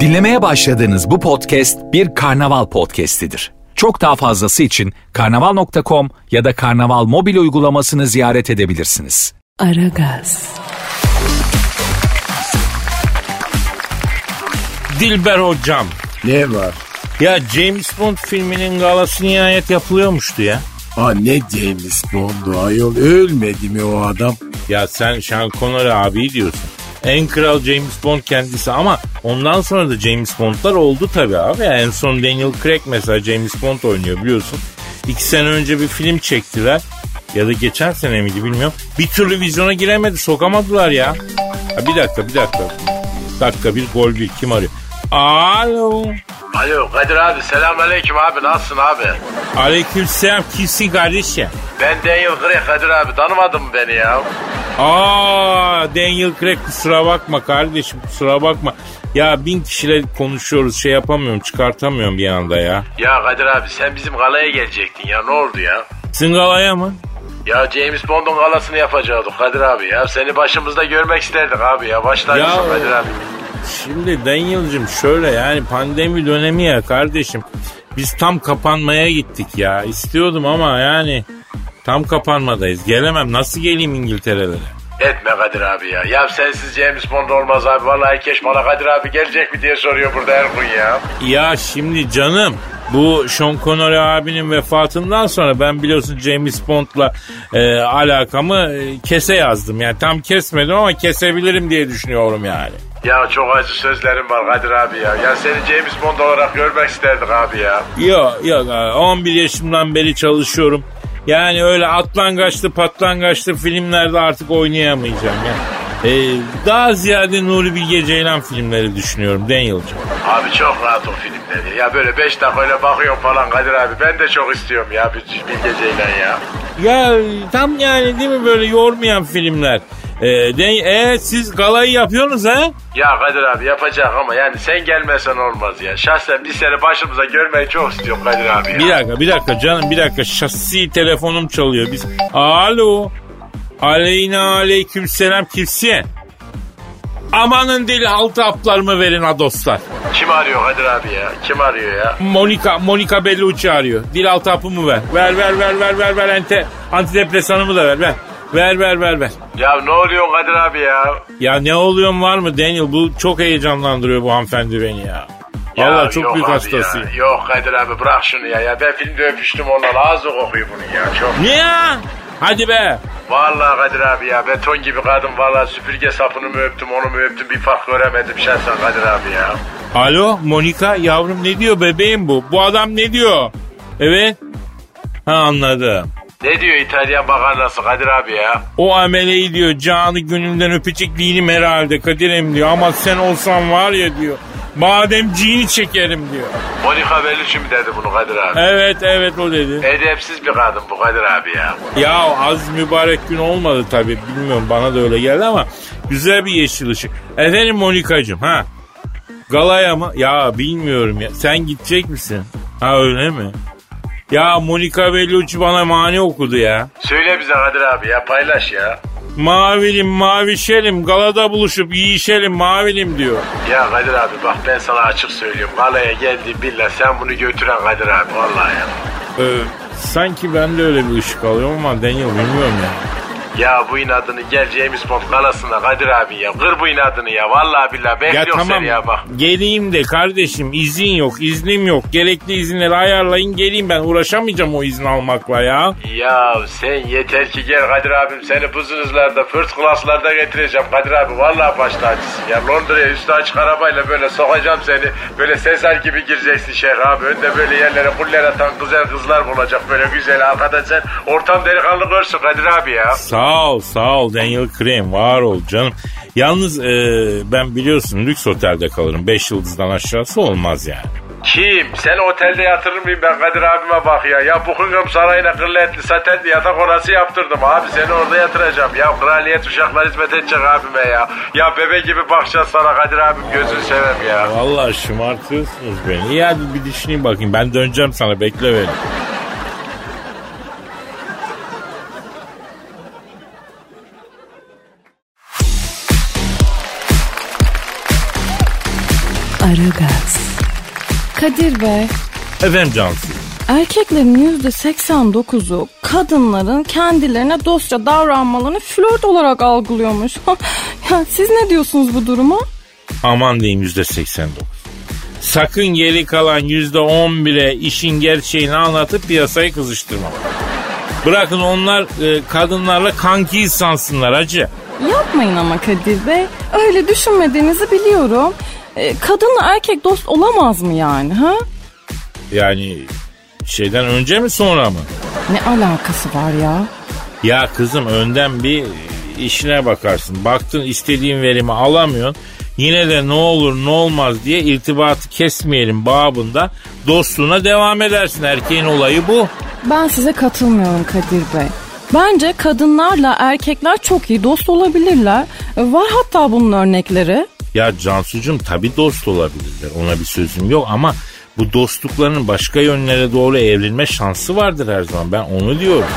Dinlemeye başladığınız bu podcast bir karnaval podcastidir. Çok daha fazlası için karnaval.com ya da karnaval mobil uygulamasını ziyaret edebilirsiniz. Aragaz, Dilber hocam. Ne var? Ya James Bond filminin galası nihayet yapılıyormuştu ya. Aa ne James Bond'u ayol ölmedi mi o adam? Ya sen Sean Connery abi diyorsun. En kral James Bond kendisi ama ondan sonra da James Bond'lar oldu tabii abi. Ya en son Daniel Craig mesela James Bond oynuyor biliyorsun. İki sene önce bir film çektiler. Ya da geçen sene miydi bilmiyorum. Bir türlü vizyona giremedi sokamadılar ya. Ha, bir dakika bir dakika. Dakika bir gol bir kim arıyor? Alo. Alo Kadir abi selamünaleyküm abi nasılsın abi? Aleykümselam kimsin kardeşim? Ben Daniel Craig Kadir abi tanımadın mı beni ya? Aa Daniel Craig kusura bakma kardeşim kusura bakma. Ya bin kişiyle konuşuyoruz şey yapamıyorum çıkartamıyorum bir anda ya. Ya Kadir abi sen bizim galaya gelecektin ya ne oldu ya? Singalaya mı? Ya James Bond'un galasını yapacaktık Kadir abi ya. Seni başımızda görmek isterdik abi ya. Başlar Ya- Kadir abi? Şimdi Daniel'cim şöyle yani pandemi dönemi ya kardeşim. Biz tam kapanmaya gittik ya. İstiyordum ama yani tam kapanmadayız. Gelemem. Nasıl geleyim İngiltere'lere? Etme Kadir abi ya. Ya sensiz James Bond olmaz abi. Vallahi herkes bana Kadir abi gelecek mi diye soruyor burada her gün ya. Ya şimdi canım bu Sean Connery abinin vefatından sonra ben biliyorsun James Bond'la e, alakamı e, kese yazdım. Yani tam kesmedim ama kesebilirim diye düşünüyorum yani. Ya çok acı sözlerim var Kadir abi ya. Ya seni James Bond olarak görmek isterdik abi ya. Yok yok abi, 11 yaşımdan beri çalışıyorum. Yani öyle atlangaçlı patlangaçlı filmlerde artık oynayamayacağım ya. E, daha ziyade Nuri Bilge Ceylan filmleri düşünüyorum Daniel'cığım. Abi çok rahat o filmleri. Ya böyle 5 dakika öyle bakıyorum falan Kadir abi. Ben de çok istiyorum ya bir Bilge Ceylan ya. Ya tam yani değil mi böyle yormayan filmler. E, de, e, siz galayı yapıyorsunuz ha? Ya Kadir abi yapacak ama yani sen gelmesen olmaz ya. Şahsen biz seni başımıza görmeyi çok istiyorum Kadir abi ya. Bir dakika bir dakika canım bir dakika şasi telefonum çalıyor. Biz Alo. Aleyna aleyküm selam kimsin? Amanın deli altı haplarımı verin ha dostlar. Kim arıyor Kadir abi ya? Kim arıyor ya? Monika, Monika Bellucci arıyor. Dil altı hapımı ver. Ver ver ver ver ver ver ante, antidepresanımı da ver ver. Ver ver ver ver. Ya ne oluyor Kadir abi ya? Ya ne oluyor var mı Daniel? Bu çok heyecanlandırıyor bu hanımefendi beni ya. Ya Vallahi çok büyük hastasıyım. Ya. Yok Kadir abi bırak şunu ya. Ya ben filmde öpüştüm onunla ağzı kokuyor bunun ya. Çok. Ne ya? Hadi be. Vallahi Kadir abi ya beton gibi kadın vallahi süpürge sapını mı öptüm onu mu öptüm bir fark göremedim şahsen Kadir abi ya. Alo Monika yavrum ne diyor bebeğim bu? Bu adam ne diyor? Evet. Ha anladım. Ne diyor İtalyan makarnası Kadir abi ya? O ameleyi diyor canı gönülden öpecek değilim herhalde Kadir'im diyor. Ama sen olsan var ya diyor. Bademciğini çekerim diyor. Monika Bellucci mi dedi bunu Kadir abi? Evet evet o dedi. Edepsiz bir kadın bu Kadir abi ya. Ya az mübarek gün olmadı tabii. Bilmiyorum bana da öyle geldi ama güzel bir yeşil ışık. Efendim Monikacığım ha. Galaya mı? Ya bilmiyorum ya. Sen gidecek misin? Ha öyle mi? Ya Monika Bellucci bana mani okudu ya. Söyle bize Kadir abi ya paylaş ya. Mavilim mavişelim galada buluşup yiyişelim mavilim diyor. Ya Kadir abi bak ben sana açık söylüyorum. Galaya geldi billah sen bunu götüren Kadir abi vallahi ya. Ee, sanki ben de öyle bir ışık alıyorum ama Daniel bilmiyorum ya. Ya bu inadını gel James Bond galasına Kadir abi ya. Kır bu inadını ya. Vallahi billahi Ya bekliyorum tamam seni ya bak. geleyim de kardeşim izin yok iznim yok. Gerekli izinleri ayarlayın geleyim ben uğraşamayacağım o izin almakla ya. Ya sen yeter ki gel Kadir abim seni business'larda, first class'larda getireceğim Kadir abi. Vallahi baş tacısın ya. Londra'ya üstü açık arabayla böyle sokacağım seni. Böyle Sezar gibi gireceksin Şeyh abi. Önde böyle yerlere kuller atan güzel kızlar bulacak böyle güzel. Arkada sen ortam delikanlı görsün Kadir abi ya. Sağ ol sağ ol Daniel Krem var ol canım. Yalnız e, ben biliyorsun lüks otelde kalırım. 5 yıldızdan aşağısı olmaz yani. Kim? Sen otelde yatırır mıyım ben Kadir abime bak ya. Ya Buckingham Sarayı'na kırletli satenli yatak odası yaptırdım abi. Seni orada yatıracağım. Ya kraliyet uşaklar hizmet edecek abime ya. Ya bebe gibi bakacağız sana Kadir abim gözünü sevem ya. Vallahi şımartıyorsunuz beni. İyi hadi bir düşüneyim bakayım. Ben döneceğim sana bekle beni. Aragaz. Kadir Bey, Efendim Cansu. erkeklerin %89'u kadınların kendilerine dostça davranmalarını flört olarak algılıyormuş. ya siz ne diyorsunuz bu duruma? Aman diyeyim yüzde 89. Sakın geri kalan yüzde 11'e işin gerçeğini anlatıp piyasayı kızıştırma. Bırakın onlar e, kadınlarla kanki sansınlar hacı. Yapmayın ama Kadir Bey. Öyle düşünmediğinizi biliyorum. E, kadınla erkek dost olamaz mı yani ha? Yani şeyden önce mi sonra mı? Ne alakası var ya? Ya kızım önden bir işine bakarsın. Baktın istediğin verimi alamıyorsun. Yine de ne olur ne olmaz diye irtibatı kesmeyelim babında dostluğuna devam edersin. Erkeğin olayı bu. Ben size katılmıyorum Kadir Bey. Bence kadınlarla erkekler çok iyi dost olabilirler. E, Var hatta bunun örnekleri. Ya Cansucuğum tabi dost olabilirler ona bir sözüm yok ama bu dostlukların başka yönlere doğru evrilme şansı vardır her zaman ben onu diyorum.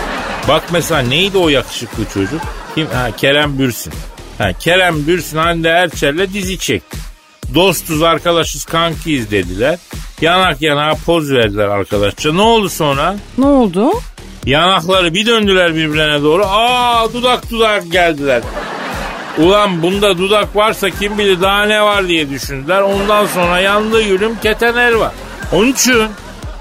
Bak mesela neydi o yakışıklı çocuk? Kim? Ha, Kerem Bürsin. Ha, Kerem Bürsin Hande Erçel'le dizi çekti. Dostuz arkadaşız kankiyiz dediler. Yanak yana poz verdiler arkadaşça. Ne oldu sonra? Ne oldu? Yanakları bir döndüler birbirine doğru. Aa dudak dudak geldiler. Ulan bunda dudak varsa kim bilir daha ne var diye düşündüler. Ondan sonra yandı yürüm ketener var. Onun için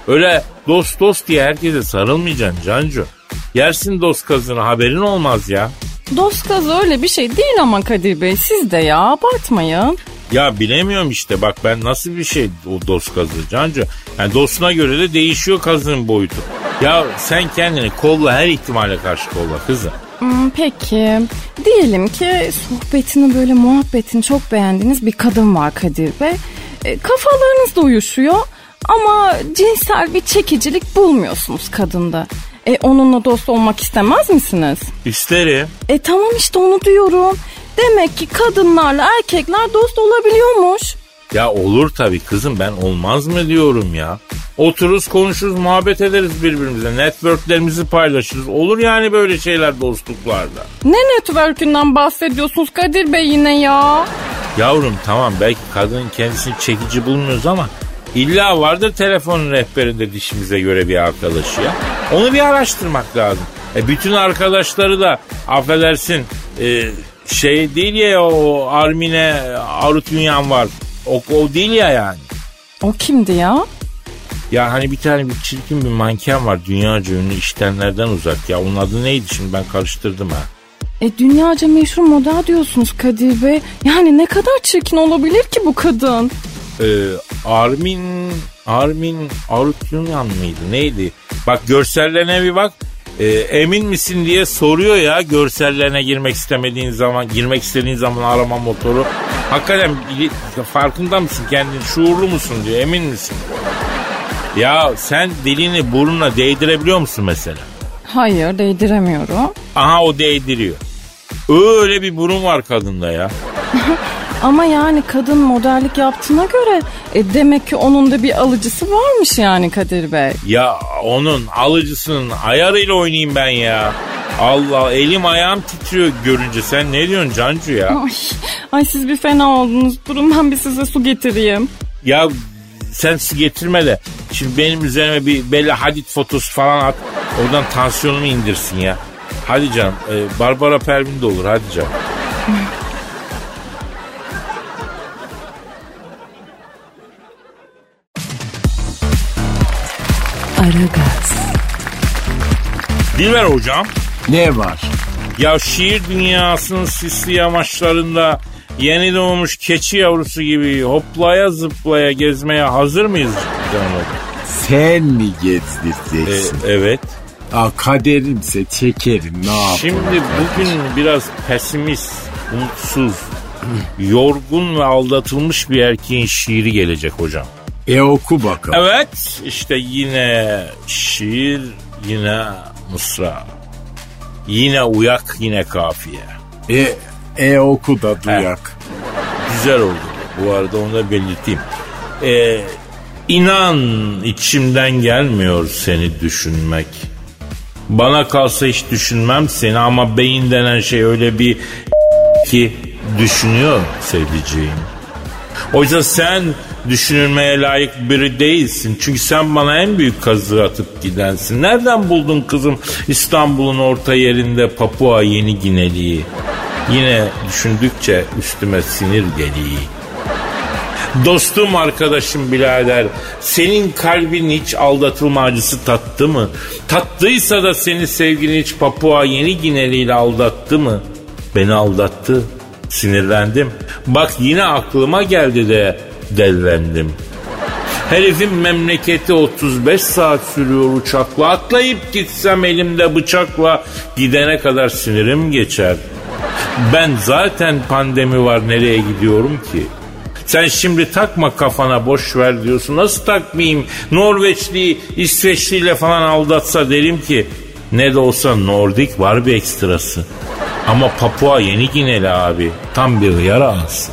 öyle dost dost diye herkese sarılmayacaksın Cancu. Yersin dost kazını haberin olmaz ya. Dost kazı öyle bir şey değil ama Kadir Bey. Siz de ya abartmayın. Ya bilemiyorum işte bak ben nasıl bir şey o dost kazı Cancu. Yani dostuna göre de değişiyor kazının boyutu. Ya sen kendini kolla her ihtimale karşı kolla kızım. Hmm, peki. Diyelim ki sohbetini böyle muhabbetini çok beğendiğiniz bir kadın var Kadir Bey. E, kafalarınız da uyuşuyor ama cinsel bir çekicilik bulmuyorsunuz kadında. E, onunla dost olmak istemez misiniz? İsterim. E tamam işte onu diyorum. Demek ki kadınlarla erkekler dost olabiliyormuş. Ya olur tabii kızım ben olmaz mı diyorum ya. Otururuz konuşuruz muhabbet ederiz birbirimize. Networklerimizi paylaşırız. Olur yani böyle şeyler dostluklarda. Ne network'ünden bahsediyorsunuz Kadir Bey yine ya? Yavrum tamam belki kadının kendisini çekici bulmuyoruz ama illa vardır telefonun rehberinde dişimize göre bir arkadaşı ya. Onu bir araştırmak lazım. E bütün arkadaşları da affedersin e, şey değil ya o Armine Arutunyan var. O, o değil ya yani. O kimdi ya? Ya hani bir tane bir çirkin bir manken var dünyaca ünlü iştenlerden uzak ya. Onun adı neydi şimdi ben karıştırdım ha. E dünyaca meşhur model diyorsunuz Kadir Bey. Yani ne kadar çirkin olabilir ki bu kadın? Ee, Armin Armin Arutyunyan mıydı neydi? Bak görsellerine bir bak. Ee, emin misin diye soruyor ya görsellerine girmek istemediğin zaman girmek istediğin zaman arama motoru. Hakikaten farkında mısın kendin şuurlu musun diyor emin misin? Ya sen dilini burnuna değdirebiliyor musun mesela? Hayır değdiremiyorum. Aha o değdiriyor. Öyle bir burun var kadında ya. Ama yani kadın modellik yaptığına göre e, demek ki onun da bir alıcısı varmış yani Kadir Bey. Ya onun alıcısının ayarıyla oynayayım ben ya. Allah elim ayağım titriyor görünce sen ne diyorsun Cancu ya? Ay, ay siz bir fena oldunuz. Durun ben bir size su getireyim. Ya sen getirme de şimdi benim üzerime bir Bella Hadid fotosu falan at. Oradan tansiyonumu indirsin ya. Hadi canım e, Barbara Pervin de olur hadi canım. Aragaz. Dilber hocam Ne var? ya şiir dünyasının sisli yamaçlarında yeni doğmuş keçi yavrusu gibi hoplaya zıplaya gezmeye hazır mıyız canım hocam? Sen mi E, gezdireceksin? evet. Aa, kaderimse çekerim ne yapayım? Şimdi bugün biraz pesimist, umutsuz, yorgun ve aldatılmış bir erkeğin şiiri gelecek hocam. E oku bakalım. Evet işte yine şiir, yine mısra. Yine uyak, yine kafiye. E, e oku da duyak. Güzel oldu. Bu arada onu da belirteyim. Ee, inan içimden gelmiyor seni düşünmek. Bana kalsa hiç düşünmem seni ama beyin denen şey öyle bir ki düşünüyor sevdiceğim. Oysa sen düşünülmeye layık biri değilsin. Çünkü sen bana en büyük kazığı atıp gidensin. Nereden buldun kızım İstanbul'un orta yerinde Papua Yeni Gineli'yi? Yine düşündükçe üstüme sinir geliyor. Dostum arkadaşım birader senin kalbin hiç aldatılma acısı tattı mı? Tattıysa da seni sevgilin hiç Papua Yeni Gineli ile aldattı mı? Beni aldattı. Sinirlendim. Bak yine aklıma geldi de dellendim. Herifin memleketi 35 saat sürüyor uçakla. Atlayıp gitsem elimde bıçakla gidene kadar sinirim geçer. Ben zaten pandemi var nereye gidiyorum ki? Sen şimdi takma kafana boş ver diyorsun. Nasıl takmayayım? Norveçli, İsveçliyle falan aldatsa derim ki ne de olsa Nordik var bir ekstrası. Ama Papua Yeni Gineli abi tam bir hıyar ağası.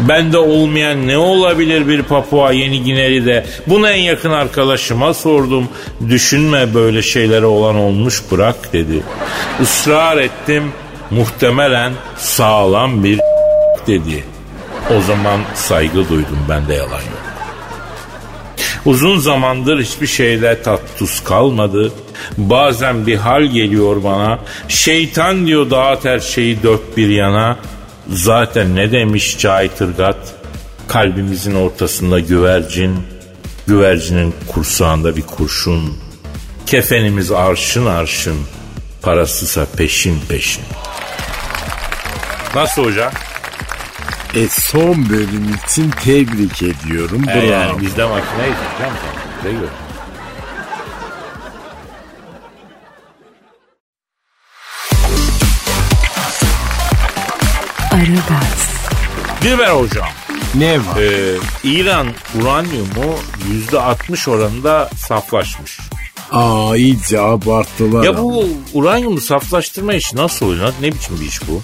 Bende olmayan ne olabilir bir Papua Yeni Gineli de bunu en yakın arkadaşıma sordum. Düşünme böyle şeylere olan olmuş bırak dedi. Israr ettim muhtemelen sağlam bir dedi. O zaman saygı duydum ben de yalan yok. Uzun zamandır hiçbir şeyle tat tuz kalmadı. Bazen bir hal geliyor bana. Şeytan diyor dağıt her şeyi dört bir yana. Zaten ne demiş Cahit Irgat? Kalbimizin ortasında güvercin, güvercinin kursağında bir kurşun. Kefenimiz arşın arşın, parasısa peşin peşin. Nasıl hocam? E son bölüm için tebrik ediyorum. E Bravo. yani bizde makineyiz hocam. Bize göre. Aragaz, Dilber hocam. Ne var? Ee, İran uranyumu %60 oranında saflaşmış. Aa iyice abarttılar. Ya bu uranyumu saflaştırma işi nasıl oluyor? Ne biçim bir iş bu?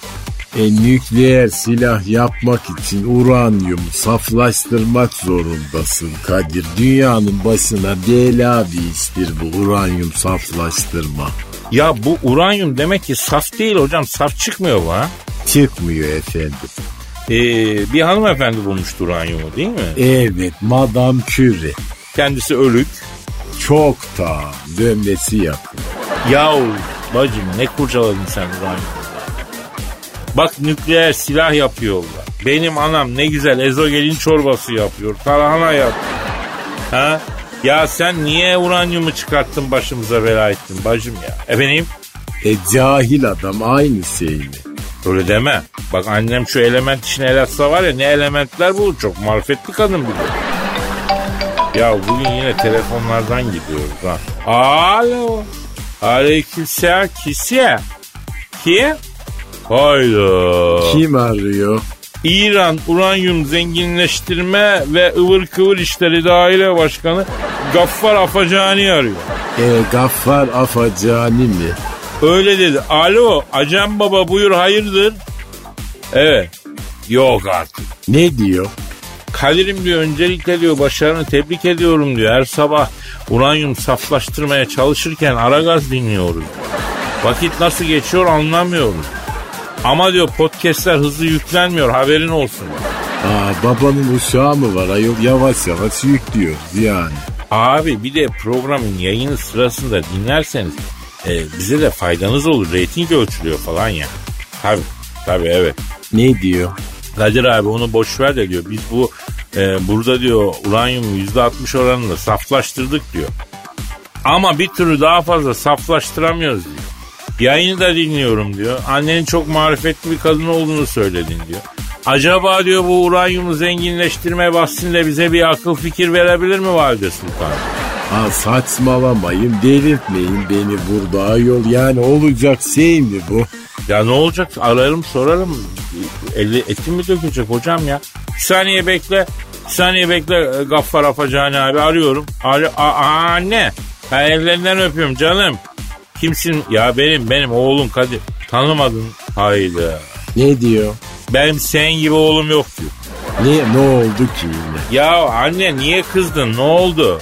E, nükleer silah yapmak için uranyumu saflaştırmak zorundasın Kadir. Dünyanın başına bela bir iştir bu uranyum saflaştırma. Ya bu uranyum demek ki saf değil hocam. Saf çıkmıyor bu ha. Çıkmıyor efendim. Ee, bir hanımefendi bulmuştu uranyumu değil mi? Evet Madame Curie. Kendisi ölük. Çok da dönmesi yakın. Yahu bacım ne kurcaladın sen uranyumu? Bak nükleer silah yapıyorlar. Benim anam ne güzel ezogelin çorbası yapıyor. Tarhana yapıyor. Ha? Ya sen niye uranyumu çıkarttın başımıza bela ettin bacım ya? Efendim? E cahil adam aynı şey mi? Öyle deme. Bak annem şu element işine el atsa var ya ne elementler bulur. Çok marifetli kadın de. Ya bugün yine telefonlardan gidiyoruz ha. Alo. Aleykümselam kisiye. Kim? Hayda. Kim arıyor? İran Uranyum Zenginleştirme ve ıvır kıvır işleri daire başkanı Gaffar Afacani arıyor. E Gaffar Afacani mi? Öyle dedi. Alo Acem Baba buyur hayırdır? Evet. Yok artık. Ne diyor? Kadir'im diyor öncelikle diyor başarını tebrik ediyorum diyor. Her sabah uranyum saflaştırmaya çalışırken ara gaz dinliyoruz. Vakit nasıl geçiyor anlamıyoruz. Ama diyor podcastler hızlı yüklenmiyor haberin olsun. Aa babanın uşağı mı var ayol yavaş yavaş yüklüyoruz yani. Abi bir de programın yayını sırasında dinlerseniz e, bize de faydanız olur. Rating ölçülüyor falan ya. Tabi tabi evet. Ne diyor? Kadir abi onu boş ver de diyor. Biz bu e, burada diyor uranyumu %60 oranında saflaştırdık diyor. Ama bir türlü daha fazla saflaştıramıyoruz diyor. Yayını da dinliyorum diyor. Annenin çok marifetli bir kadın olduğunu söyledin diyor. Acaba diyor bu uranyumu zenginleştirme bahsinde bize bir akıl fikir verebilir mi Valide Sultan? Ha saçmalamayın delirtmeyin beni burada ayol yani olacak şey mi bu? Ya ne olacak ararım sorarım. Eli, etim mi dökecek hocam ya? Bir saniye bekle. Bir saniye bekle e, Gaffar Afacani abi arıyorum. Alo, a, a- anne. Ha, ellerinden öpüyorum canım. Kimsin? Ya benim benim oğlum Kadir. Tanımadın. Hayda. Ne diyor? Benim senin gibi oğlum yok diyor. Ne, ne oldu ki? Ya anne niye kızdın ne oldu?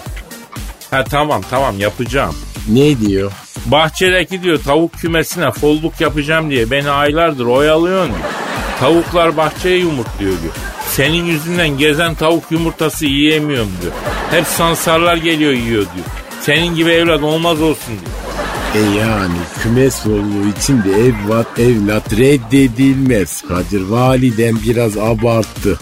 Ha tamam tamam yapacağım. Ne diyor? Bahçedeki diyor tavuk kümesine folluk yapacağım diye beni aylardır oyalıyorsun diyor. Tavuklar bahçeye yumurtluyor diyor. Senin yüzünden gezen tavuk yumurtası yiyemiyorum diyor. Hep sansarlar geliyor yiyor diyor. Senin gibi evlat olmaz olsun diyor. E yani kümes olduğu için de evlat evlat reddedilmez. Kadir validen biraz abarttı.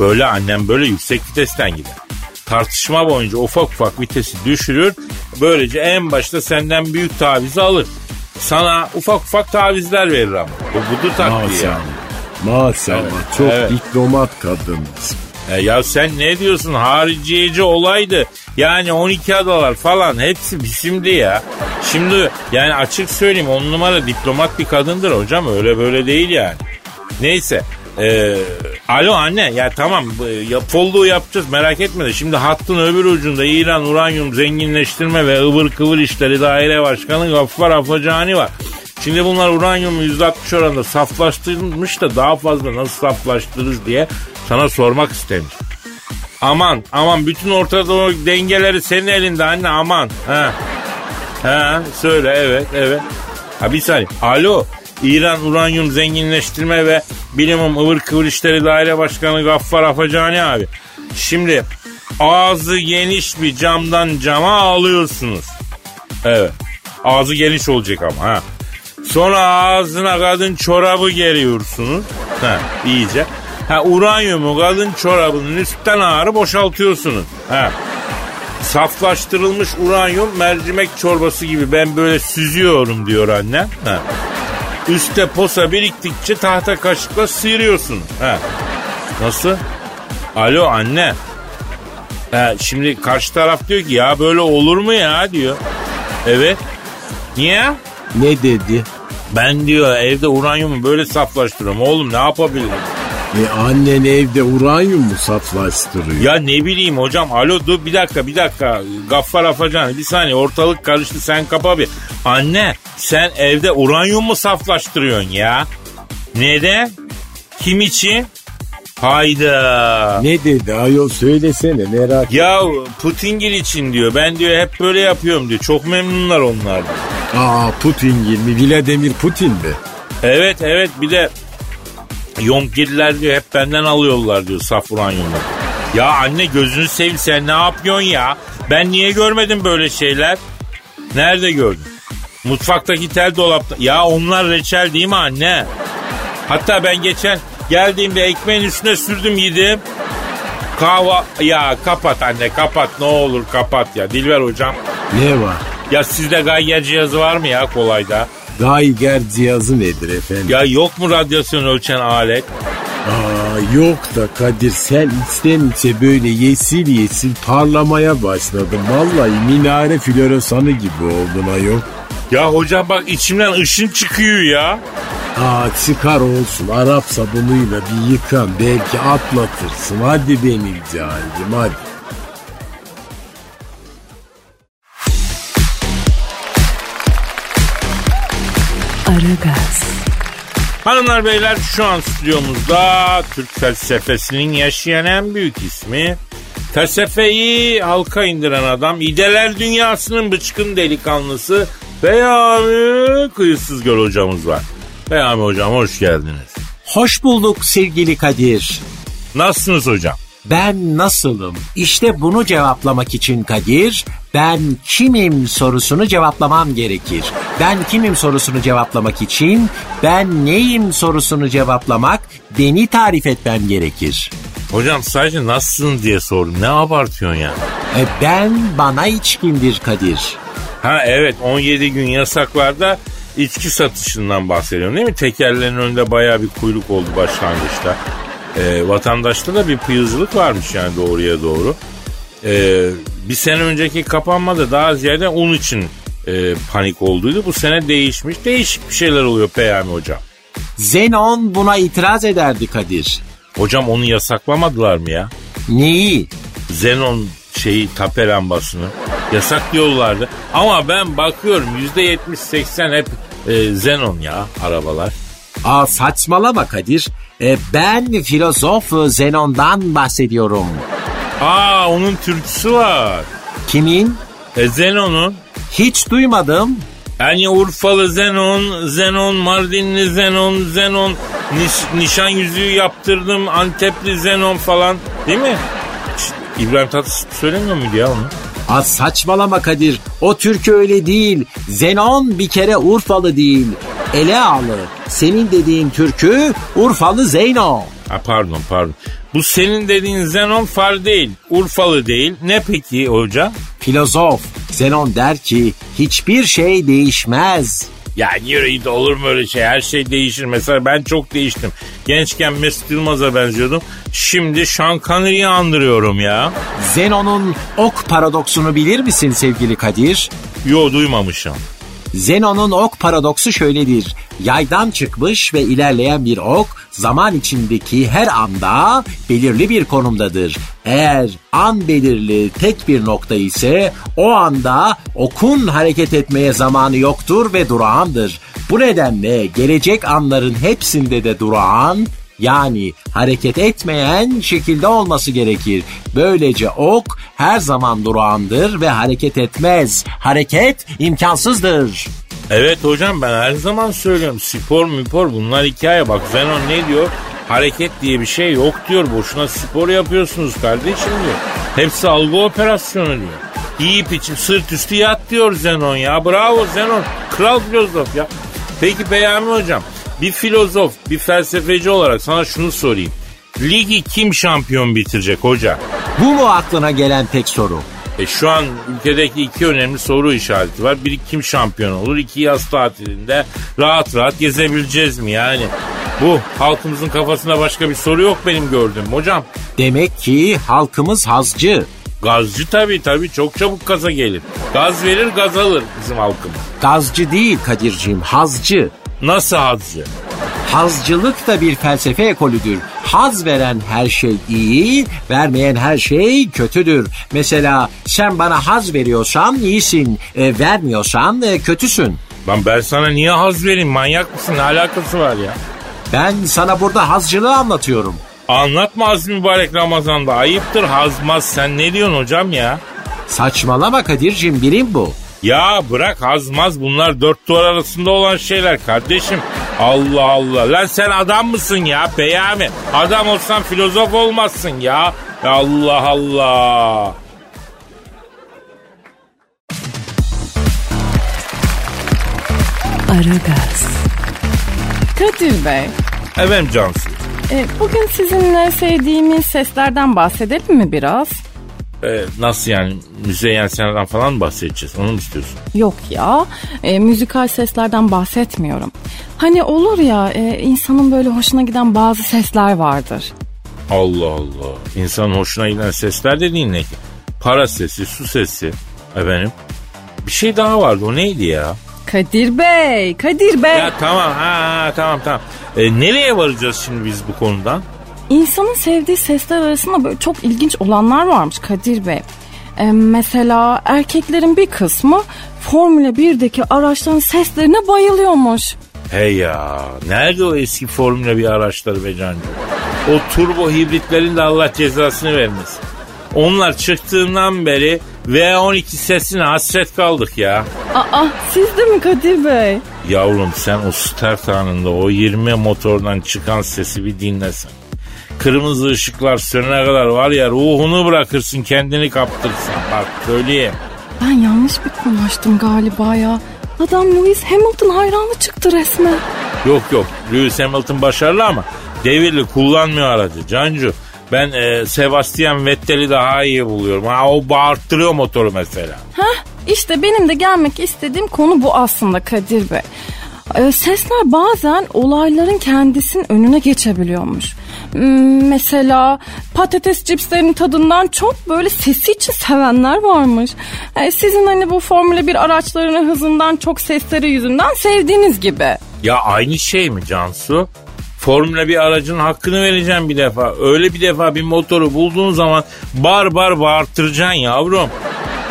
Böyle annem böyle yüksek vitesten gider. Tartışma boyunca ufak ufak vitesi düşürür. Böylece en başta senden büyük tavizi alır. Sana ufak ufak tavizler verir ama. Bu budur taktiği ya. Maşallah. Maşallah. Evet, Çok evet. diplomat kadın. E ya sen ne diyorsun hariciyeci olaydı. Yani 12 adalar falan hepsi bizimdi ya. Şimdi yani açık söyleyeyim on numara diplomat bir kadındır hocam öyle böyle değil yani. Neyse. Ee, alo anne ya tamam ya, follow yapacağız merak etme de şimdi hattın öbür ucunda İran uranyum zenginleştirme ve ıvır kıvır işleri daire başkanı Gaffar Afacani var. Şimdi bunlar uranyumu %60 oranında saflaştırılmış da daha fazla nasıl saflaştırırız diye sana sormak istemiş. Aman aman bütün Orta Doğu dengeleri senin elinde anne aman. Ha. Ha söyle evet evet. Ha bir saniye. Alo İran Uranyum Zenginleştirme ve Bilimum ıvır kıvır işleri daire başkanı Gaffar Afacani abi. Şimdi ağzı geniş bir camdan cama alıyorsunuz. Evet. Ağzı geniş olacak ama ha. Sonra ağzına kadın çorabı geriyorsunuz. Ha, iyice. Ha, uranyumu kadın çorabının üstten ağrı boşaltıyorsunuz. Ha. Saflaştırılmış uranyum mercimek çorbası gibi ben böyle süzüyorum diyor annem. Ha. Üste posa biriktikçe tahta kaşıkla sıyırıyorsun. Ha. Nasıl? Alo anne. Ha, şimdi karşı taraf diyor ki ya böyle olur mu ya diyor. Evet. Niye? Ne dedi? Ben diyor evde uranyumu böyle saflaştırıyorum. Oğlum ne yapabilirim? E annen evde uranyum mu saflaştırıyor? Ya ne bileyim hocam. Alo dur bir dakika bir dakika. Gaffar Afacan bir saniye ortalık karıştı sen kapa bir. Anne sen evde uranyum mu saflaştırıyorsun ya? Neden? Kim için? Hayda. Ne dedi ayol söylesene merak Ya Putingil için diyor. Ben diyor hep böyle yapıyorum diyor. Çok memnunlar onlar. Aa Putin gibi Vladimir Putin mi? Evet evet bir de Yonkirliler diyor hep benden alıyorlar diyor saf uranyumları. Ya anne gözünü seveyim sen ne yapıyorsun ya? Ben niye görmedim böyle şeyler? Nerede gördün? Mutfaktaki tel dolapta. Ya onlar reçel değil mi anne? Hatta ben geçen geldiğimde ekmeğin üstüne sürdüm yedim. Kahva ya kapat anne kapat ne olur kapat ya Dilber hocam. Ne var? Ya sizde gayya cihazı var mı ya kolayda? Geiger cihazı nedir efendim? Ya yok mu radyasyon ölçen alet? Aa, yok da Kadir sen içten içe böyle yesil yesil parlamaya başladın. Vallahi minare floresanı gibi oldun ayol. Ya hocam bak içimden ışın çıkıyor ya. Aa çıkar olsun Arap sabunuyla bir yıkan belki atlatırsın. Hadi benim cahilim hadi. Aragaz, Hanımlar beyler şu an stüdyomuzda Türk felsefesinin yaşayan en büyük ismi. Felsefeyi halka indiren adam, ideler dünyasının bıçkın delikanlısı Beyami Kıyısız Göl hocamız var. Beyami hocam hoş geldiniz. Hoş bulduk sevgili Kadir. Nasılsınız hocam? Ben nasılım? İşte bunu cevaplamak için Kadir, ben kimim sorusunu cevaplamam gerekir. Ben kimim sorusunu cevaplamak için, ben neyim sorusunu cevaplamak, beni tarif etmem gerekir. Hocam sadece nasılsın diye sordum. Ne abartıyorsun ya? E, ben bana içkindir Kadir. Ha evet 17 gün yasaklarda içki satışından bahsediyorum değil mi? Tekerlerin önünde baya bir kuyruk oldu başlangıçta. Ee, vatandaşta da bir pıyızlık varmış yani doğruya doğru. Ee, bir sene önceki kapanmada daha ziyade un için e, panik olduydu. Bu sene değişmiş. Değişik bir şeyler oluyor Peyami hocam. Zenon buna itiraz ederdi Kadir. Hocam onu yasaklamadılar mı ya? Neyi? Zenon şeyi tape lambasını yasak diyorlardı. Ama ben bakıyorum %70-80 hep e, Zenon ya arabalar. Aa saçmalama Kadir. E, ben filozof Zenon'dan bahsediyorum. Aa onun türküsü var. Kimin? E Zenon'un. Hiç duymadım. Yani Urfalı Zenon, Zenon, Mardinli Zenon, Zenon, niş- nişan yüzüğü yaptırdım, Antepli Zenon falan değil mi? İbrahim Tatlıses söylemiyor muydu ya onu? Az saçmalama Kadir. O türkü öyle değil. Zenon bir kere Urfalı değil. Elealı. Senin dediğin türkü Urfalı Zeyno. Ha, pardon pardon. Bu senin dediğin Zenon far değil, Urfalı değil. Ne peki hoca? Filozof. Zenon der ki hiçbir şey değişmez. Ya yürü olur mu öyle şey? Her şey değişir. Mesela ben çok değiştim. Gençken Mesut Yılmaz'a benziyordum. Şimdi Sean Connery'i andırıyorum ya. Zenon'un ok paradoksunu bilir misin sevgili Kadir? Yo duymamışım. Zenon'un ok paradoksu şöyledir. Yaydan çıkmış ve ilerleyen bir ok zaman içindeki her anda belirli bir konumdadır. Eğer an belirli tek bir nokta ise o anda okun hareket etmeye zamanı yoktur ve durağandır. Bu nedenle gelecek anların hepsinde de durağan yani hareket etmeyen şekilde olması gerekir. Böylece ok her zaman durağandır ve hareket etmez. Hareket imkansızdır. Evet hocam ben her zaman söylüyorum. Spor müpor bunlar hikaye. Bak Zenon ne diyor? Hareket diye bir şey yok diyor. Boşuna spor yapıyorsunuz kardeşim diyor. Hepsi algı operasyonu diyor. Yiyip içip sırt üstü yat diyor Zenon ya. Bravo Zenon. Kral filozof ya. Peki Peyami hocam bir filozof, bir felsefeci olarak sana şunu sorayım. Ligi kim şampiyon bitirecek hoca? Bu mu aklına gelen tek soru? E şu an ülkedeki iki önemli soru işareti var. Biri kim şampiyon olur? İki yaz tatilinde rahat rahat gezebileceğiz mi yani? Bu halkımızın kafasında başka bir soru yok benim gördüğüm hocam. Demek ki halkımız hazcı. Gazcı tabii tabii çok çabuk gaza gelir. Gaz verir gaz alır bizim halkımız. Gazcı değil Kadir'ciğim, hazcı. Nasıl hazcı? Hazcılık da bir felsefe ekolüdür. Haz veren her şey iyi, vermeyen her şey kötüdür. Mesela sen bana haz veriyorsan iyisin, e, vermiyorsan e, kötüsün. Lan ben sana niye haz vereyim manyak mısın ne alakası var ya? Ben sana burada hazcılığı anlatıyorum. Anlatma az mübarek Ramazan'da ayıptır hazmaz sen ne diyorsun hocam ya? Saçmalama Kadir'cim bilim bu. Ya bırak hazmaz bunlar dört duvar arasında olan şeyler kardeşim. Allah Allah. Lan sen adam mısın ya Peyami? Adam olsan filozof olmazsın ya. Allah Allah. Aragaz. Kadir Bey, Efendim Cansu. e, bugün sizinle sevdiğimiz seslerden bahsedelim mi biraz? Ee, nasıl yani Müzeyyen Sena'dan falan mı bahsedeceğiz? Onu mu istiyorsun? Yok ya, e, müzikal seslerden bahsetmiyorum. Hani olur ya, e, insanın böyle hoşuna giden bazı sesler vardır. Allah Allah. İnsanın hoşuna giden sesler dediğin ne ki? Para sesi, su sesi. Efendim? Bir şey daha vardı o neydi ya? Kadir Bey, Kadir Bey. Ya tamam ha, ha tamam tamam. Ee, nereye varacağız şimdi biz bu konudan? İnsanın sevdiği sesler arasında böyle çok ilginç olanlar varmış Kadir Bey. E, mesela erkeklerin bir kısmı Formula 1'deki araçların seslerine bayılıyormuş. Hey ya nerede o eski Formula 1 araçları be cancı? O turbo hibritlerin de Allah cezasını vermesin. Onlar çıktığından beri V12 sesine hasret kaldık ya. Aa siz de mi Kadir Bey? Yavrum sen o start anında o 20 motordan çıkan sesi bir dinlesen. Kırmızı ışıklar sönene kadar var ya ruhunu bırakırsın kendini kaptırırsın. Bak söyleyeyim. Ben yanlış bir konu açtım galiba ya. Adam Lewis Hamilton hayranı çıktı resmen. Yok yok Lewis Hamilton başarılı ama devirli kullanmıyor aracı. Cancu ben e, Sebastian Vettel'i daha iyi buluyorum. Ha, o bağırttırıyor motoru mesela. Heh, işte benim de gelmek istediğim konu bu aslında Kadir Bey. Ee, Sesler bazen olayların kendisinin önüne geçebiliyormuş. Hmm, Mesela patates cipslerinin tadından çok böyle sesi için sevenler varmış. Ee, Sizin hani bu Formula 1 araçlarının hızından çok sesleri yüzünden sevdiğiniz gibi. Ya aynı şey mi Cansu? Formula bir aracın hakkını vereceğim bir defa. Öyle bir defa bir motoru bulduğun zaman bar bar bağırttıracaksın yavrum.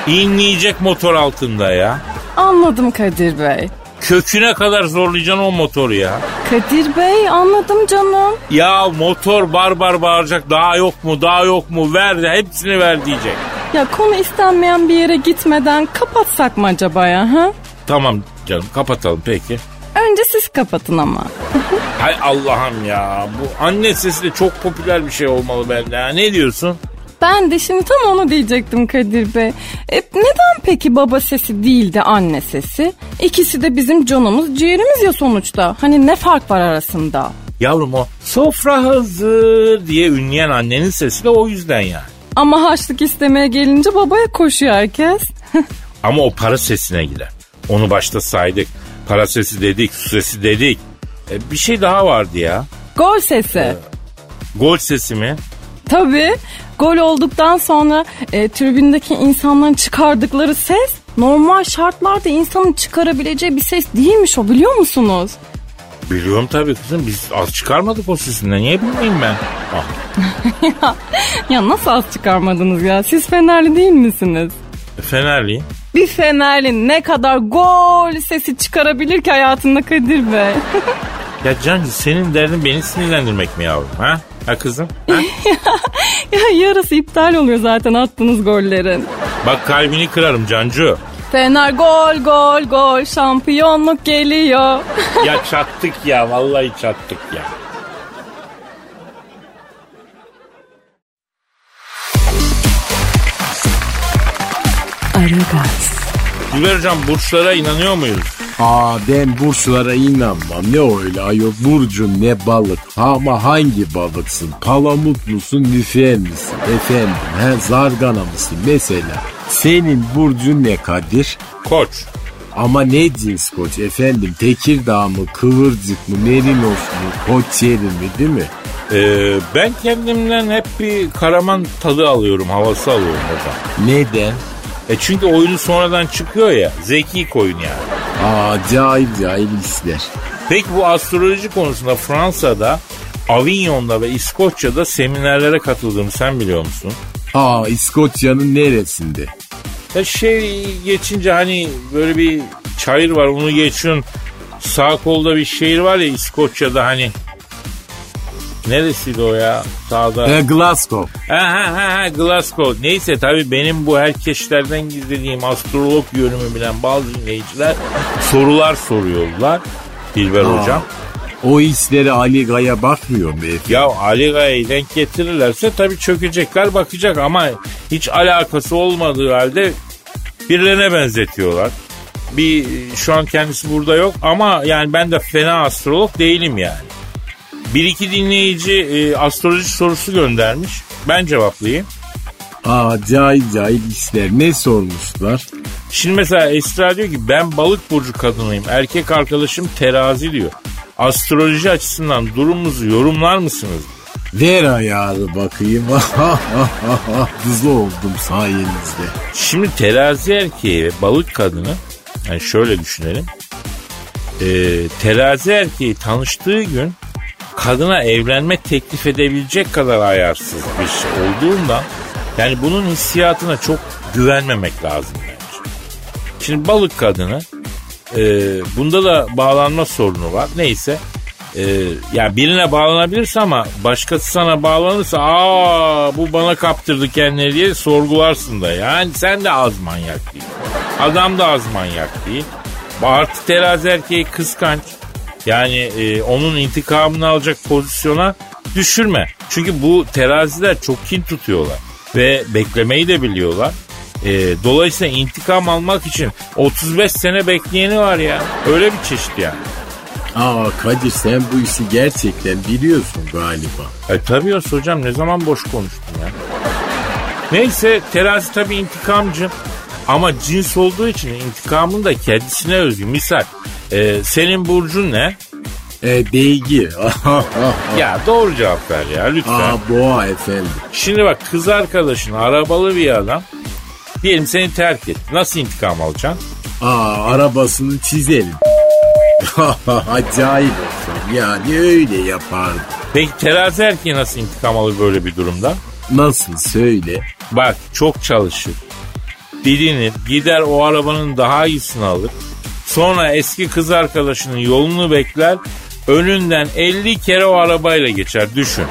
İnleyecek motor altında ya. Anladım Kadir Bey. Köküne kadar zorlayacaksın o motoru ya. Kadir Bey anladım canım. Ya motor bar bar bağıracak daha yok mu daha yok mu ver de hepsini ver diyecek. Ya konu istenmeyen bir yere gitmeden kapatsak mı acaba ya? Ha? Tamam canım kapatalım peki. Önce siz kapatın ama. Hay Allah'ım ya. Bu anne sesi de çok popüler bir şey olmalı bende. Ha. Ne diyorsun? Ben de şimdi tam onu diyecektim Kadir Bey. E, neden peki baba sesi değil de anne sesi? İkisi de bizim canımız ciğerimiz ya sonuçta. Hani ne fark var arasında? Yavrum o sofra hazır diye ünleyen annenin sesi de o yüzden yani. Ama harçlık istemeye gelince babaya koşuyor herkes. Ama o para sesine gider. Onu başta saydık. Para sesi dedik, su sesi dedik. E, bir şey daha vardı ya. Gol sesi. Gol sesi mi? Tabii. Gol olduktan sonra e, tribündeki insanların çıkardıkları ses normal şartlarda insanın çıkarabileceği bir ses değilmiş o biliyor musunuz? Biliyorum tabii kızım. Biz az çıkarmadık o sesinden. Niye bilmeyeyim ben? Ah, Ya nasıl az çıkarmadınız ya? Siz Fenerli değil misiniz? e, Fenerliyim. Bir Fenerli ne kadar gol sesi çıkarabilir ki hayatında Kadir Bey? Ya Cancı senin derdin beni sinirlendirmek mi yavrum? Ha? Ha kızım? Ha? ya yarısı iptal oluyor zaten attığınız gollerin. Bak kalbini kırarım Cancu. Fener gol gol gol şampiyonluk geliyor. Ya çattık ya vallahi çattık ya. Aragaz. Dilber Hocam burçlara inanıyor muyuz? Aa ben burçlara inanmam. Ne öyle ayol burcun ne balık. Ama hangi balıksın? Palamut musun lüfer misin? Efendim he zargana mısın? Mesela senin burcun ne Kadir? Koç. Ama ne cins koç efendim? Tekirdağ mı, kıvırcık mı, merinos mu, koç yeri mi değil mi? Ee, ben kendimden hep bir karaman tadı alıyorum, havası alıyorum hocam. Neden? E çünkü oyunu sonradan çıkıyor ya, zeki koyun yani. Aa cahil cahil işler. Peki bu astroloji konusunda Fransa'da, Avignon'da ve İskoçya'da seminerlere katıldığımı sen biliyor musun? Aa İskoçya'nın neresinde? Ya şey geçince hani böyle bir çayır var onu geçiyorsun. Sağ kolda bir şehir var ya İskoçya'da hani. Neresiydi o ya? Sağda. E, Glasgow. Ha ha ha ha Glasgow. Neyse tabii benim bu herkeşlerden gizlediğim astrolog yönümü bilen bazı dinleyiciler sorular soruyorlar. Dilber Aa. hocam. O işlere Ali Gaya bakmıyor mu efendim? Ya Ali Gaya'yı denk getirirlerse tabii çökecekler bakacak ama hiç alakası olmadığı halde birilerine benzetiyorlar. Bir şu an kendisi burada yok ama yani ben de fena astrolog değilim yani. Bir iki dinleyici e, astroloji sorusu göndermiş. Ben cevaplayayım. Aa cahil cahil işler. Ne sormuşlar? Şimdi mesela Esra diyor ki ben balık burcu kadınıyım. Erkek arkadaşım terazi diyor. Astroloji açısından durumunuzu yorumlar mısınız? Ver ayağını bakayım. Hızlı oldum sayenizde. Şimdi terazi erkeği ve balık kadını yani şöyle düşünelim. Ee, terazi erkeği tanıştığı gün kadına evlenme teklif edebilecek kadar ayarsız bir şey olduğundan yani bunun hissiyatına çok güvenmemek lazım bence. Şimdi balık kadını e, bunda da bağlanma sorunu var. Neyse e, ya birine bağlanabilirse ama başkası sana bağlanırsa aa bu bana kaptırdı kendini diye sorgularsın da. Yani sen de az manyak değil. Adam da az manyak değil. Artı terazi erkeği kıskanç. Yani e, onun intikamını alacak pozisyona düşürme. Çünkü bu teraziler çok kin tutuyorlar. Ve beklemeyi de biliyorlar. E, dolayısıyla intikam almak için 35 sene bekleyeni var ya. Öyle bir çeşit yani. Aa Kadir sen bu işi gerçekten biliyorsun galiba. E tabii ya hocam ne zaman boş konuştun ya. Neyse terazi tabii intikamcı. Ama cins olduğu için intikamın da kendisine özgü. Misal e, senin burcun ne? E beygir. Ya doğru cevap ver ya lütfen. Aa boğa efendim. Şimdi bak kız arkadaşın arabalı bir adam. Diyelim seni terk etti. Nasıl intikam alacaksın? Aa arabasını çizelim. Acayip olsun. Yani öyle yapardı. Peki terazi erkeği nasıl intikam alır böyle bir durumda? Nasıl söyle. Bak çok çalışır. Didinir. Gider o arabanın daha iyisini alır. Sonra eski kız arkadaşının yolunu bekler. Önünden 50 kere o arabayla geçer. Düşün.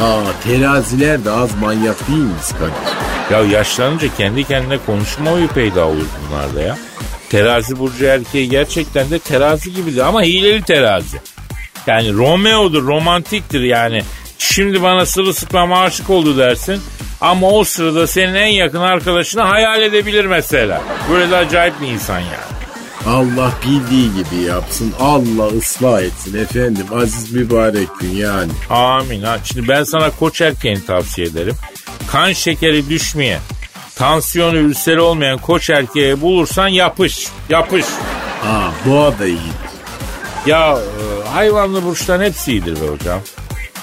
Aa teraziler de az manyak değil mi Kadir? Ya yaşlanınca kendi kendine konuşma huyu peyda olur bunlarda ya. Terazi burcu erkeği gerçekten de terazi gibidir ama hileli terazi. Yani Romeo'dur, romantiktir yani. Şimdi bana sırılsıklam aşık oldu dersin. Ama o sırada senin en yakın arkadaşını hayal edebilir mesela. Böyle de acayip bir insan yani. Allah bildiği gibi yapsın. Allah ıslah etsin efendim. Aziz mübarek gün yani. Amin. Ha. Şimdi ben sana koç erkeğini tavsiye ederim. Kan şekeri düşmeyen, tansiyonu ülseri olmayan koç erkeği bulursan yapış. Yapış. Aa boğa da iyi. Ya e, hayvanlı burçların hepsi iyidir be hocam.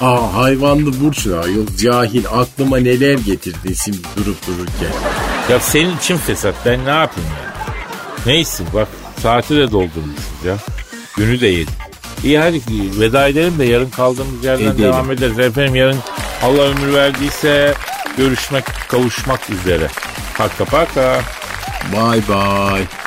Aa hayvanlı burç ne ayol cahil aklıma neler getirdin şimdi durup dururken. Ya senin için fesat ben ne yapayım ya? Neyse bak saati de doldurmuşuz ya. Günü de yedik. İyi hadi veda edelim de yarın kaldığımız yerden Edelim. devam ederiz. Efendim yarın Allah ömür verdiyse görüşmek kavuşmak üzere. Paka paka. Bye bye.